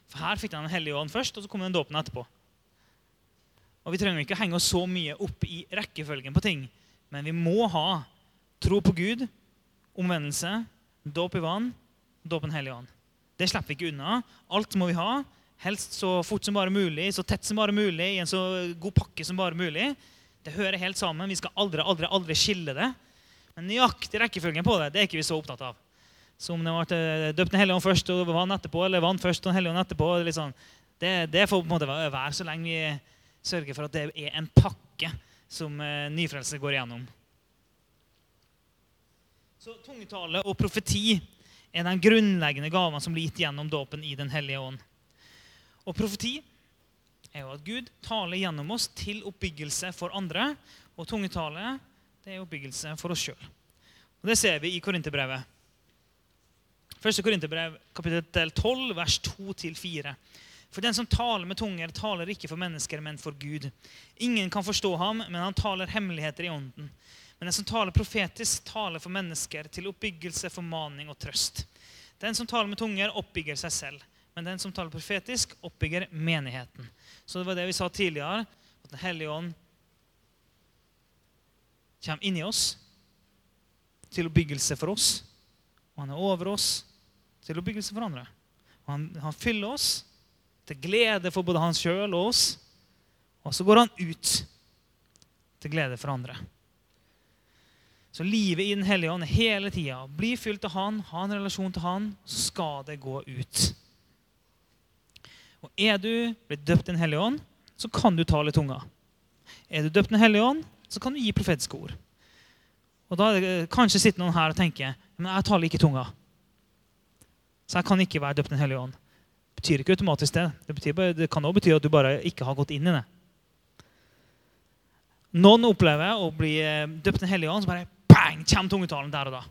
Speaker 1: For Her fikk han Den hellige ånd først, og så kom den dåpen etterpå. Og Vi trenger ikke henge oss så mye opp i rekkefølgen på ting, men vi må ha tro på Gud, omvendelse, dåp i vann, dåp Den hellige ånd. Det slipper vi ikke unna. Alt må vi ha. Helst så fort som bare mulig, så tett som bare mulig, i en så god pakke som bare mulig. Det hører helt sammen. Vi skal aldri, aldri, aldri skille det. Men nøyaktig rekkefølgen på det det er ikke vi så opptatt av. Så om det ble døpt Den hellige ånd først og vann etterpå, eller vann først Den hellige ånd etterpå, det, sånn, det, det får på en måte være så lenge vi sørger for at det er en pakke som eh, nyfrelse går igjennom. Så Tungetale og profeti er den grunnleggende gaven som blir gitt gjennom dåpen i Den hellige ånd. Og profeti er jo at Gud taler gjennom oss til oppbyggelse for andre. Og tungetale det er oppbyggelse for oss sjøl. Det ser vi i Korinterbrevet. Første Korinterbrev, kapittel 12, vers 2-4. For den som taler med tunger, taler ikke for mennesker, men for Gud. Ingen kan forstå ham, men han taler hemmeligheter i ånden. Men den som taler profetisk, taler for mennesker til oppbyggelse, formaning og trøst. Den som taler med tunger, oppbygger seg selv. Men den som taler profetisk, oppbygger menigheten. Så det var det vi sa tidligere, at Den hellige ånd kommer inni oss til oppbyggelse for oss. Og han er over oss til oppbyggelse for andre. Han, han fyller oss til glede for både han sjøl og oss. Og så går han ut til glede for andre. Så livet i Den hellige ånd hele tida bli fylt av Han, ha en relasjon til Han, så skal det gå ut. Og Er du blitt døpt i Den hellige ånd, så kan du tale i tunga. Er du døpt i Den hellige ånd, så kan du gi profetiske ord. Og da Kanskje sitter noen her og tenker men jeg taler ikke i tunga. Så jeg kan ikke være døpt Den hellige ånd. Det betyr ikke automatisk det. Det, bare, det kan også bety at du bare ikke har gått inn i det. Noen opplever å bli eh, døpt Den hellige ånd, så bare bang, kommer tungetalen der og da.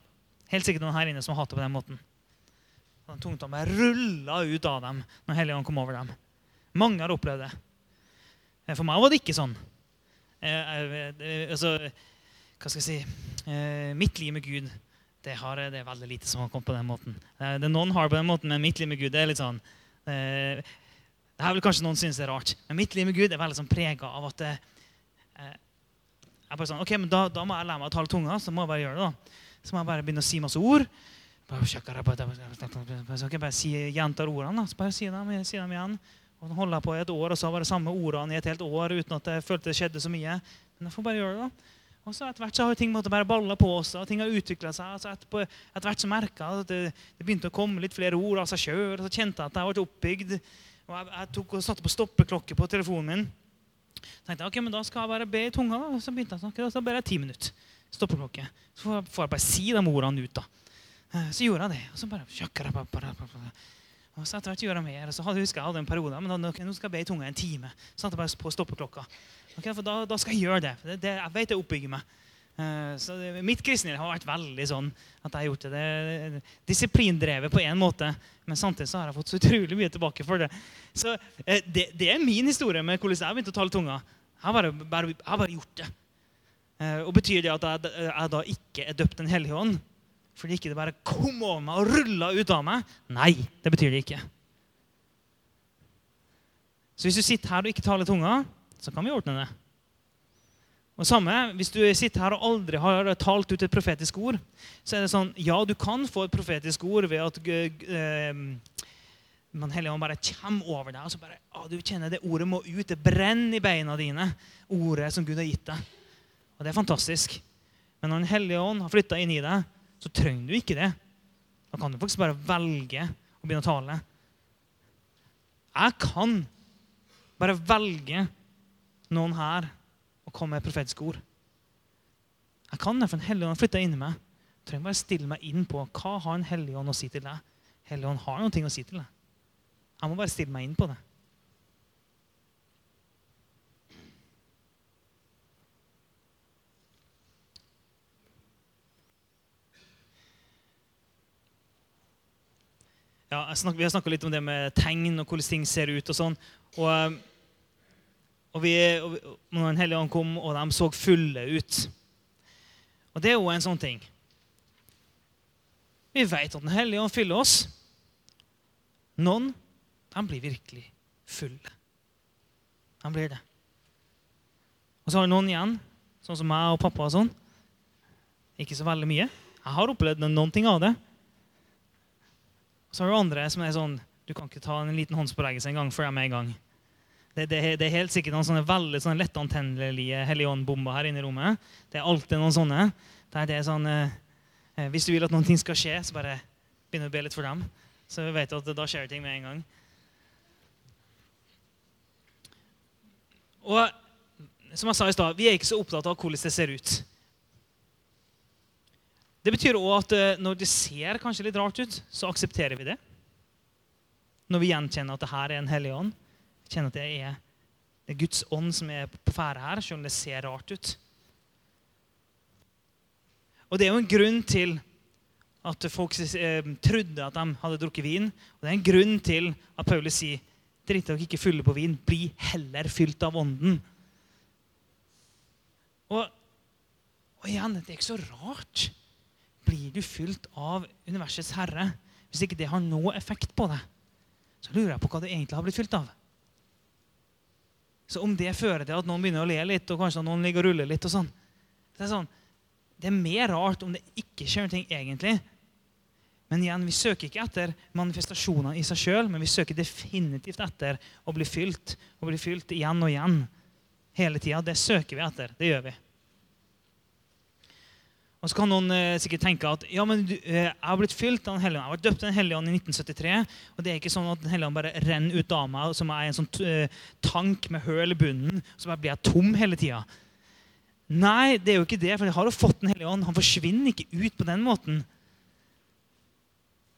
Speaker 1: Helt sikkert noen her inne som har hatt det på den måten. Den Tungetalen bare rulla ut av dem når Hellige ånd kom over dem. Mange har opplevd det. Eh, for meg var det ikke sånn. Eh, altså, hva skal jeg si Mitt liv med Gud det, har, det, er veldig lite som har kommet på den måten. Det er Noen har på den måten, men mitt liv med Gud det er litt sånn eh, Det her vil kanskje noen synes det er rart, men mitt liv med Gud er veldig sånn prega av at eh, jeg bare sånn, ok, men da, da, må jeg lære meg å tale tunga, så må jeg bare gjøre det. da. Så må jeg bare begynne å si masse ord. Bare, så bare si, gjentar ordene. da. Så bare si dem, si dem igjen. Og så holder jeg på i et år, og så har det bare samme ordene i et helt år uten at jeg følte det skjedde så mye. Men jeg får bare gjøre det. da. Og så Etter hvert så har ting måttet bare balla på seg, og ting har utvikla seg. Altså etterpå, etter, hvert så merka jeg at det, det, begynte å komme litt flere ord av seg sjøl. Så kjente jeg at jeg ble oppbygd. Og jeg, jeg tok og satte på stoppeklokke på telefonen min. Så tenkte jeg, ok, men Da skal jeg bare be i tunga. da. Så begynte jeg å snakke, og så ber jeg ti minutter. Stoppeklokke. Så får jeg, får jeg bare si de ordene ut. da. Eh, så gjorde jeg det. Og så bare og så etter hvert gjorde jeg mer. Og så husker jeg hadde en periode men da, nå skal jeg be i tunga en time. Så satte jeg bare på stoppeklokka. Okay, for da, da, skal jeg gjøre det. det, det jeg vet det oppbygger meg. Uh, så mitt kristenliv har vært veldig sånn at jeg har gjort det. det disiplindrevet på en måte, men samtidig så har jeg fått så utrolig mye tilbake for det. Så uh, det, det, er min historie med hvordan jeg begynte å tale tunga. Jeg har bare, bare, bare gjort det. Uh, og Betyr det at jeg, jeg da ikke er døpt Den hellige ånd? Fordi ikke det bare kom over meg og rulla ut av meg? Nei, det betyr det ikke. Så hvis du sitter her og ikke taler tunga, så kan vi ordne det. Og samme, Hvis du sitter her og aldri har talt ut et profetisk ord, så er det sånn Ja, du kan få et profetisk ord ved at eh, Man Helligånd bare kommer over deg. og så bare, å, Du kjenner det ordet må ut. Det brenner i beina dine. Ordet som Gud har gitt deg. Og Det er fantastisk. Men når Den hellige ånd har flytta inn i deg, så trenger du ikke det. Da kan du faktisk bare velge å begynne å tale. Jeg kan bare velge noen her og komme med profetiske ord. Jeg kan det, for en hellige ånd har flytta inn i meg. Jeg trenger bare stille meg inn på hva har en hellig ånd å si til deg. Hellig ånd har noe å si til deg. Jeg må bare stille meg inn på det. ja, snakker, Vi har snakka litt om det med tegn og hvordan ting ser ut. og sånn. Og, eh, og, vi, og når Den hellige ånd kom, og de så fulle ut. Og det er jo en sånn ting. Vi vet at Den hellige ånd fyller oss. Noen de blir virkelig fulle. De blir det. Og så har vi noen igjen, sånn som meg og pappa. og sånn. Ikke så veldig mye. Jeg har opplevd noen ting av det. Og så har du andre som er sånn Du kan ikke ta en liten håndspåleggelse en gang før jeg er med i gang. Det, det, det, er helt sikkert noen sånne veldig sånne lettantennelige Helligånd-bomber her inne i rommet. Det er alltid noen sånne. Der det er sånn, eh, eh, Hvis du vil at noen ting skal skje, så bare begynner å be litt for dem. Så vi vet at da skjer ting med en gang. Og som jeg sa i stad, vi er ikke så opptatt av hvordan det ser ut. Det betyr òg at eh, når det ser kanskje litt rart ut, så aksepterer vi det. Når vi gjenkjenner at det her er en hellig ånd, kjenner at det er, det er Guds ånd som er på ferde her, selv om det ser rart ut. Og Det er jo en grunn til at folk eh, trodde at de hadde drukket vin. Og det er en grunn til at Paulus sier Drit dere ikke fulle på vin. Bli heller fylt av Ånden. Og, og igjen, det er ikke så rart. Blir du fylt av universets herre hvis ikke det har noe effekt på deg? Så lurer jeg på hva du egentlig har blitt fylt av. Så om det fører til at noen begynner å le litt, og kanskje noen ligger og ruller litt og sånn, det er, sånn, det er mer rart om det ikke skjer noe egentlig. Men igjen, vi søker ikke etter manifestasjoner i seg sjøl, men vi søker definitivt etter å bli fylt. Og bli fylt igjen og igjen. Hele tida. Det søker vi etter. Det gjør vi. Og så kan noen eh, sikkert tenke at ja, men du, eh, jeg har blitt fylt av Den hellige ånd. Jeg ble døpt av Den hellige ånd i 1973. Og det er ikke sånn at Den hellige ånd bare renner ut av meg som er en sånn eh, tank med høl i bunnen. Så bare blir jeg tom hele tida. Nei, det er jo ikke det. For jeg har jo fått Den hellige ånd. Han forsvinner ikke ut på den måten.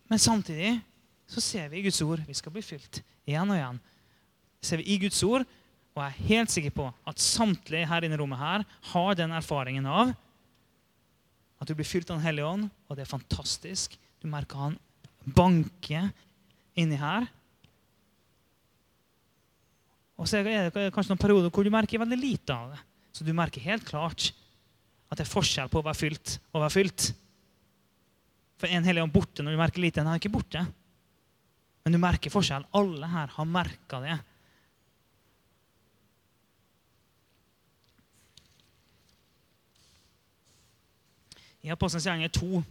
Speaker 1: Men samtidig så ser vi i Guds ord vi skal bli fylt igjen og igjen. ser vi i Guds ord, og jeg er helt sikker på at samtlige her inne i rommet her har den erfaringen av at du blir fylt av Den hellige ånd, og det er fantastisk. Du merker han banke inni her. Og så er det kanskje noen perioder hvor du merker veldig lite av det. Så du merker helt klart at det er forskjell på å være fylt og å være fylt. For en hellig ånd borte når du merker lite. Den er ikke borte. Men du merker forskjell. Alle her har merka det. I Apostelens gjerninger 2,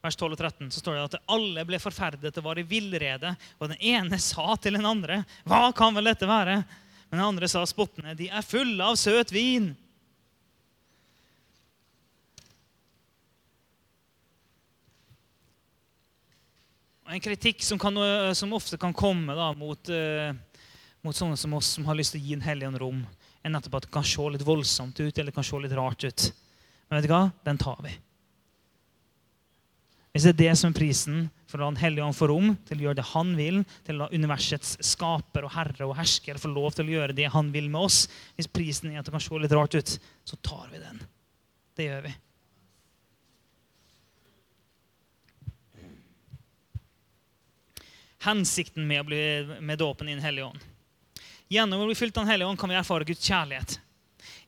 Speaker 1: vers 12 og 13, så står det at alle ble forferdet og var i villrede. Og den ene sa til den andre, 'Hva kan vel dette være?' Men den andre sa spottende, 'De er fulle av søt vin'. En kritikk som, kan, som ofte kan komme da, mot, uh, mot, sånne som oss som har lyst til å gi en hellig rom, er nettopp at det kan se litt voldsomt ut eller det kan se litt rart ut. Men vet du hva? Den tar vi. Hvis det er det som er prisen for å la Den hellige ånd få rom til å gjøre det han vil, til å la universets skaper og herre og hersker få lov til å gjøre det han vil med oss Hvis prisen er at det kan se litt rart ut, så tar vi den. Det gjør vi. Hensikten med, å bli, med dåpen i Den hellige ånd. Gjennom å bli fylt av Den hellige ånd kan vi erfare Guds kjærlighet.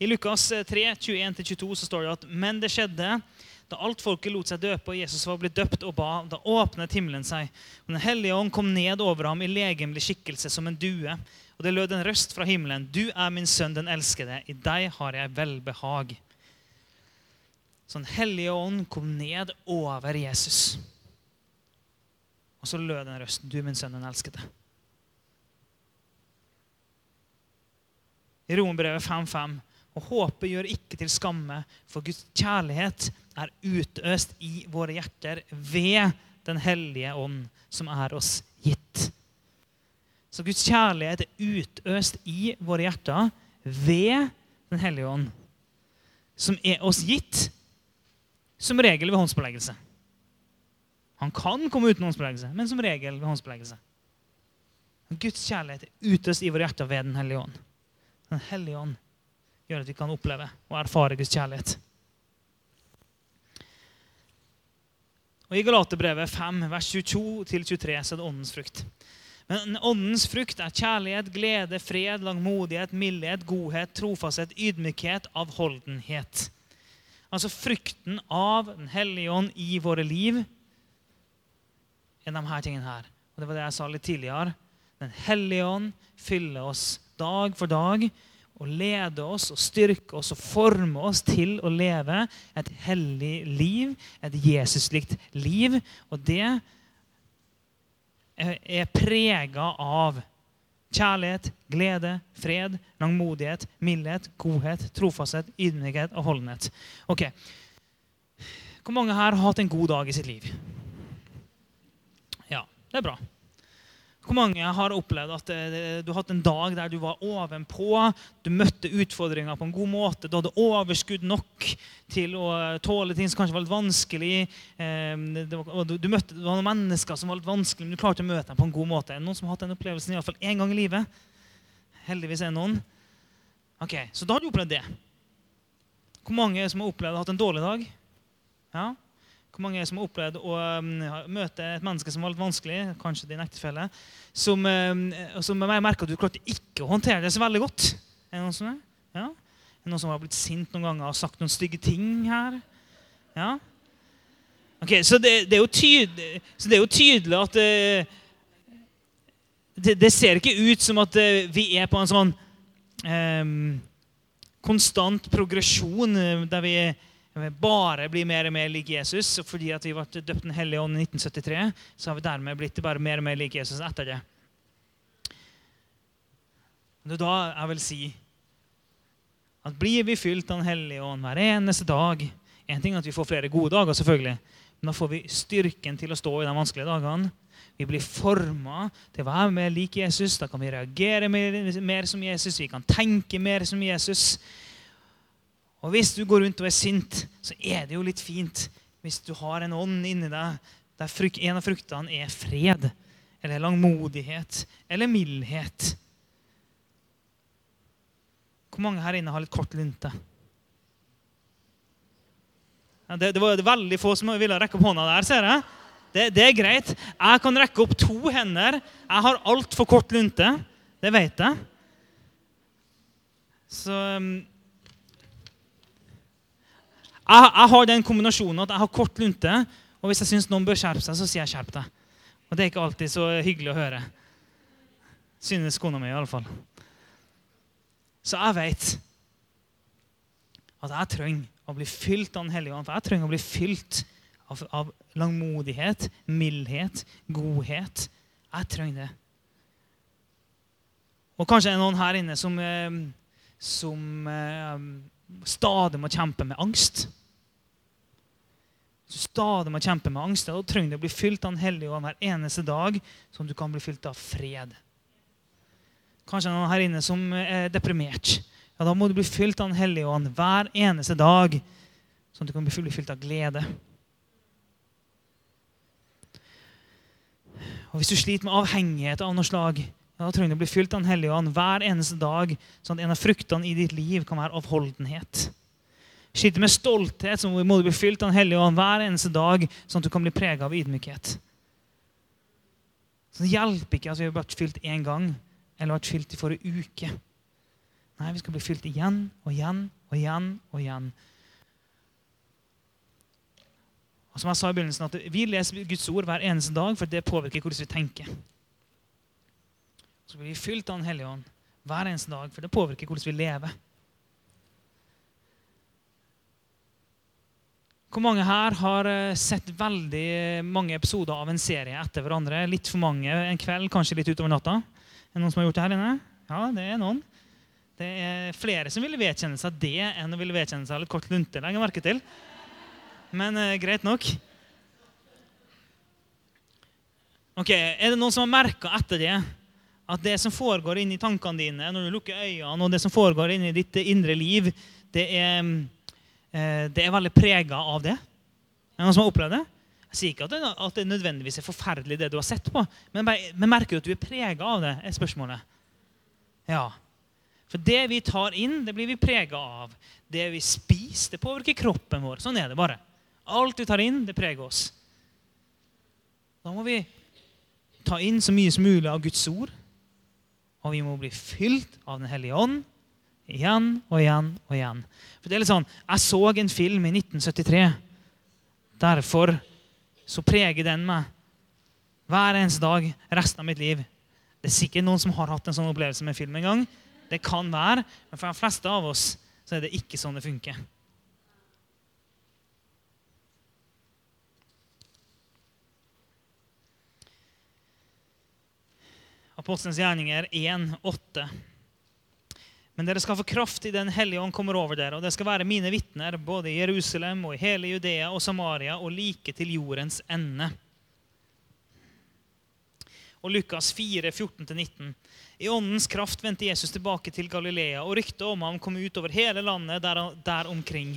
Speaker 1: I Lukas 3, eh, 21-22 så står det at men det skjedde da alt folket lot seg døpe, og Jesus var blitt døpt og ba, da åpnet himmelen seg. Og Den hellige ånd kom ned over ham i legemlig skikkelse som en due. Og det lød en røst fra himmelen. Du er min sønn, den elskede. I deg har jeg velbehag. Så Den hellige ånd kom ned over Jesus. Og så lød en røst. Du er min sønn, den elskede. I Romerbrevet 5.5 og håpet gjør ikke til skamme, for Guds kjærlighet er utøst i våre hjerter ved Den hellige ånd, som er oss gitt. Så Guds kjærlighet er utøst i våre hjerter ved Den hellige ånd, som er oss gitt, som regel ved håndspåleggelse. Han kan komme uten håndspåleggelse, men som regel ved håndspåleggelse. Guds kjærlighet er utøst i våre hjerter ved Den hellige ånd. Den hellige ånd gjør at vi kan oppleve og erfare Guds kjærlighet. Og I Galaterbrevet 5, vers 22-23 så er det åndens frukt. Men åndens frukt er kjærlighet, glede, fred, langmodighet, mildhet, godhet, trofasthet, ydmykhet, avholdenhet. Altså frukten av Den hellige ånd i våre liv er de her tingene her. Og Det var det jeg sa litt tidligere. Den hellige ånd fyller oss dag for dag og lede oss og styrke oss og forme oss til å leve et hellig liv, et Jesuslikt liv. Og det er prega av kjærlighet, glede, fred, langmodighet, mildhet, godhet, trofasthet, ydmykhet og holdenhet. Ok, Hvor mange her har hatt en god dag i sitt liv? Ja, det er bra. Hvor mange har opplevd at eh, du har hatt en dag der du var ovenpå, du møtte utfordringer på en god måte, du hadde overskudd nok til å tåle ting som kanskje var litt vanskelig. Ehm, du møtte det var noen mennesker som var litt vanskelig, men du klarte å møte dem på en god måte. Er det noen som har hatt den opplevelsen i hvert fall én gang i livet? Heldigvis er det noen. Ok, Så da har du opplevd det. Hvor mange som har opplevd å ha hatt en dårlig dag? Ja, Hvor mange er det som har opplevd å um, møte et menneske som var litt vanskelig, kanskje din ektefelle, som, um, som jeg merker at du klarte ikke å håndtere det så veldig godt? Er det noen som er? Ja? Er det noen som har blitt sint noen ganger og sagt noen stygge ting her? Ja? Ok, Så det, det, er, jo tydelig, det er jo tydelig at uh, det, det, ser ikke ut som at uh, vi er på en sånn um, konstant progresjon uh, der vi bare blir mer og mer lik Jesus. Og fordi vi ble døpt Den hellige ånd i 1973, så har vi dermed blitt bare mer og mer lik Jesus etter det. Det er da jeg vil si at blir vi fylt av Den hellige ånd hver eneste dag En ting er at vi får flere gode dager, selvfølgelig, men da får vi styrken til å stå i de vanskelige dagene. Vi blir forma til å være mer lik Jesus. Da kan vi reagere mer, mer som Jesus. Vi kan tenke mer som Jesus. Og hvis du går rundt og er sint, så er det jo litt fint hvis du har en ånd inni deg der en av fruktene er fred, eller langmodighet, eller mildhet. Hvor mange her inne har litt kort lunte? Det, det, var veldig få som ville rekke opp hånda der. ser jeg. Det, det, er greit. Jeg kan rekke opp to hender. Jeg har altfor kort lunte. Det vet jeg. Så um, jeg, jeg, har den kombinasjonen at jeg har kort lunte, og hvis jeg syns noen bør skjerpe seg, så sier jeg 'skjerp deg'. Og det er ikke alltid så hyggelig å høre. Synes kona mi, iallfall. Så jeg vet at jeg trenger å bli fylt av Den hellige ånd. For jeg trenger å bli fylt av, av langmodighet, mildhet, godhet. Jeg trenger det. Og kanskje er det noen her inne som, eh, som eh, stadig må kjempe med angst du stadig må kjempe med angst, da trenger du å bli fylt av Den hellige ånd hver eneste dag, sånn at du kan bli fylt av fred. Kanskje noen her inne som er deprimert. Ja, Da må du bli fylt av Den hellige ånd hver eneste dag, sånn at du kan bli fylt av glede. Og Hvis du sliter med avhengighet av noe slag, ja, da trenger du å bli fylt av Den hellige ånd hver eneste dag, sånn at en av fruktene i ditt liv kan være avholdenhet. Sliter med stolthet, så må du bli fylt av Den hellige ånd hver eneste dag, sånn at du kan bli prega av ydmykhet. Så Det hjelper ikke at vi har vært fylt én gang eller vært fylt i forrige uke. Nei, vi skal bli fylt igjen og igjen og igjen og igjen. Og som jeg sa i begynnelsen, at Vi leser Guds ord hver eneste dag, for det påvirker hvordan vi tenker. Så blir vi fylt av Den hellige ånd hver eneste dag, for det påvirker hvordan vi lever. Hvor mange her har eh, sett veldig mange episoder av en serie etter hverandre? Litt for mange en kveld, kanskje litt utover natta? Er det noen som har gjort det her inne? Ja, det er noen. Det er flere som ville vedkjenne seg det enn å ville vedkjenne seg litt kort lunte. legger merke til. Men eh, greit nok. Ok, Er det noen som har merka etter det at det som foregår inni tankene dine når du lukker øynene, og det som foregår inni ditt indre liv, det er Eh, det er veldig prega av det. Er det noen som har opplevd det? Jeg sier ikke at det, at det nødvendigvis er forferdelig, det du har sett på, men, bare, men merker at du er prega av det? er spørsmålet. Ja. For det vi tar inn, det blir vi prega av. Det vi spiser, det påvirker kroppen vår. Sånn er det bare. Alt vi tar inn, det preger oss. Da må vi ta inn så mye som mulig av Guds ord. Og vi må bli fylt av Den hellige ånd Igjen og igjen og igjen. For det er litt sånn, Jeg så en film i 1973. Derfor så preger den meg hver eneste dag resten av mitt liv. Det er sikkert noen som har hatt en sånn opplevelse med film en gang. Det kan være, men for de fleste av oss så er det ikke sånn det funker. Apostelens gjerninger 1,8. Men dere skal få kraft i Den hellige ånd kommer over dere, og dere skal være mine vitner både i Jerusalem og i hele Judea og Samaria og like til jordens ende. Og Lukas 4, 14-19. I åndens kraft vendte Jesus tilbake til Galilea, og ryktet om ham kom ut over hele landet der, der omkring.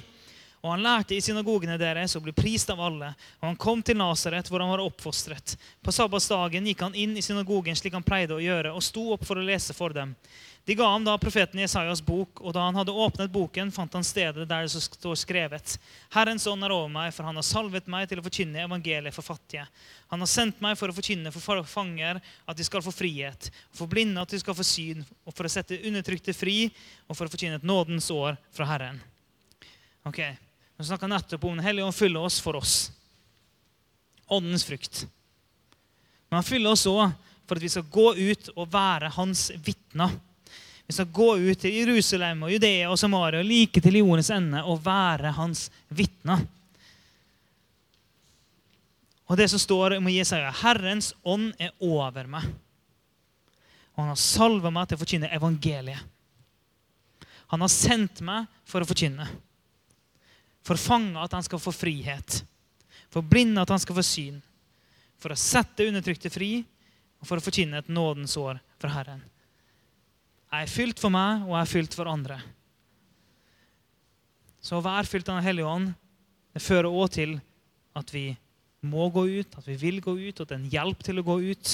Speaker 1: Og han lærte i synagogene deres og ble prist av alle. Og han kom til Nasaret, hvor han var oppfostret. På sabbatsdagen gikk han inn i synagogen slik han pleide å gjøre, og sto opp for å lese for dem. De ga ham da profeten Jesajas bok, og da han hadde åpnet boken, fant han stedet der det står skrevet:" Herrens ånd er over meg, for han har salvet meg til å forkynne evangeliet for fattige. Han har sendt meg for å forkynne for fanger at de skal få frihet, for blinde at de skal få syn, og for å sette undertrykte fri, og for å forkynne et nådens år fra Herren. Ok, Vi snakka nettopp om Den hellige ånd fyller oss for oss. Åndens frukt. Men han fyller oss òg for at vi skal gå ut og være hans vitner. Vi skal gå ut til Jerusalem og Judea og Samaria og like til jordens ende og være hans vitner. Og det som står om Jesaja, Herrens ånd er over meg. Og han har salva meg til å forkynne evangeliet. Han har sendt meg for å forkynne. For fange at han skal få frihet. For blinde at han skal få syn. For å sette undertrykte fri og for å forkynne et nådens år fra Herren. Jeg er fylt for meg, og jeg er fylt for andre. Så å være fylt av Den hellige ånd det fører også til at vi må gå ut, at vi vil gå ut, og at det er en hjelp til å gå ut.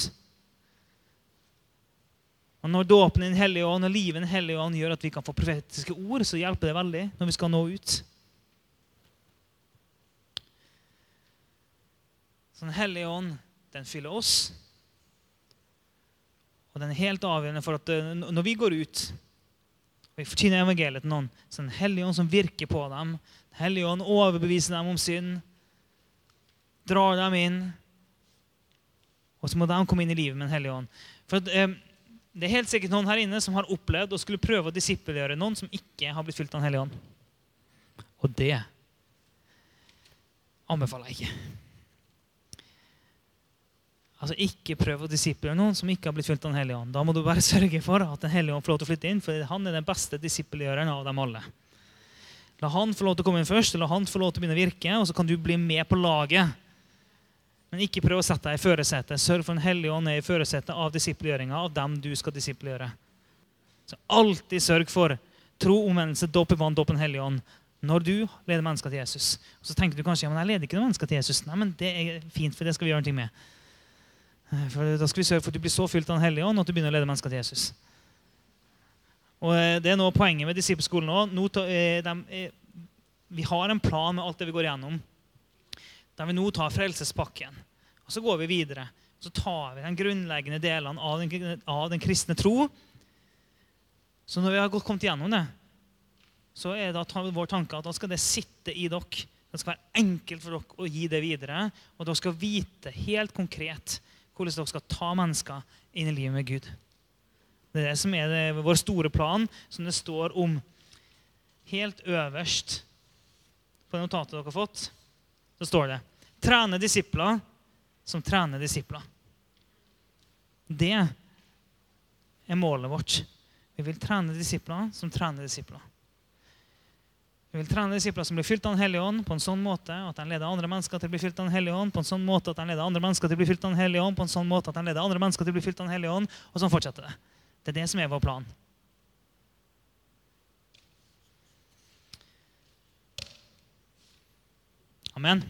Speaker 1: Og Når dåpen i Den hellige ånd og livet i Den hellige ånd gjør at vi kan få profetiske ord, så hjelper det veldig når vi skal nå ut. Så Den hellige ånd, den fyller oss. Og den er helt avgjørende for at eh, når vi går ut og vi fortjener evangeliet til noen, så er Den hellige ånd som virker på dem. Den hellige ånd overbeviser dem om synd, drar dem inn. Og så må de komme inn i livet med Den hellige ånd. For at, eh, Det er helt sikkert noen her inne som har opplevd og skulle prøve å disippelgjøre noen som ikke har blitt fylt av Den hellige ånd. Og det anbefaler jeg ikke. Altså Ikke prøv å disiplere noen som ikke har blitt fylt av Den hellige ånd. Da må du bare sørge for at Den hellige ånd får lov til å flytte inn, for han er den beste disippelgjøreren av dem alle. La han få lov til å komme inn først, la han få lov til å begynne å virke, og så kan du bli med på laget. Men ikke prøv å sette deg i førersetet. Sørg for Den hellige ånd er i førersetet av disippelgjøringa av dem du skal disippelgjøre. Så alltid sørg for tro, omvendelse, dåp i vann, dåp Den hellige ånd når du leder mennesker til Jesus. Så tenker du kanskje ja, men jeg leder ikke noen mennesker til Jesus. Nei, men Det er fint, for det skal vi gjøre noe med. Eh, for Da skal vi sørge for at du blir så fylt av Den hellige ånd at du begynner å lede mennesker til Jesus. Og eh, Det er nå poenget med disippelskolen òg. Eh, vi har en plan med alt det vi går igjennom. Der vi nå tar frelsespakken. Og Så går vi videre. Så tar vi de grunnleggende delene av den, av den kristne tro. Så når vi har kommet igjennom det, så er det vår tanke at da skal det sitte i dere. Det skal være enkelt for dere å gi det videre, og dere skal vite helt konkret hvordan dere skal ta mennesker inn i livet med Gud. Det er det som er det, vår store plan, som det står om helt øverst på notatet dere har fått. Så står det 'Trene disipler som trener disipler'. Det er målet vårt. Vi vil trene disipler som trener disipler. Vi vil trene disipler som blir fylt av Den hellige ånd på en sånn måte at de leder andre mennesker til å bli fylt av Den hellige ånd, på en sånn måte at de leder andre mennesker til å bli fylt av Den hellige ånd, på en sånn måte at de leder andre mennesker til å bli fylt av Den hellige ånd, og sånn fortsetter det. Det er det som er vår plan. Amen.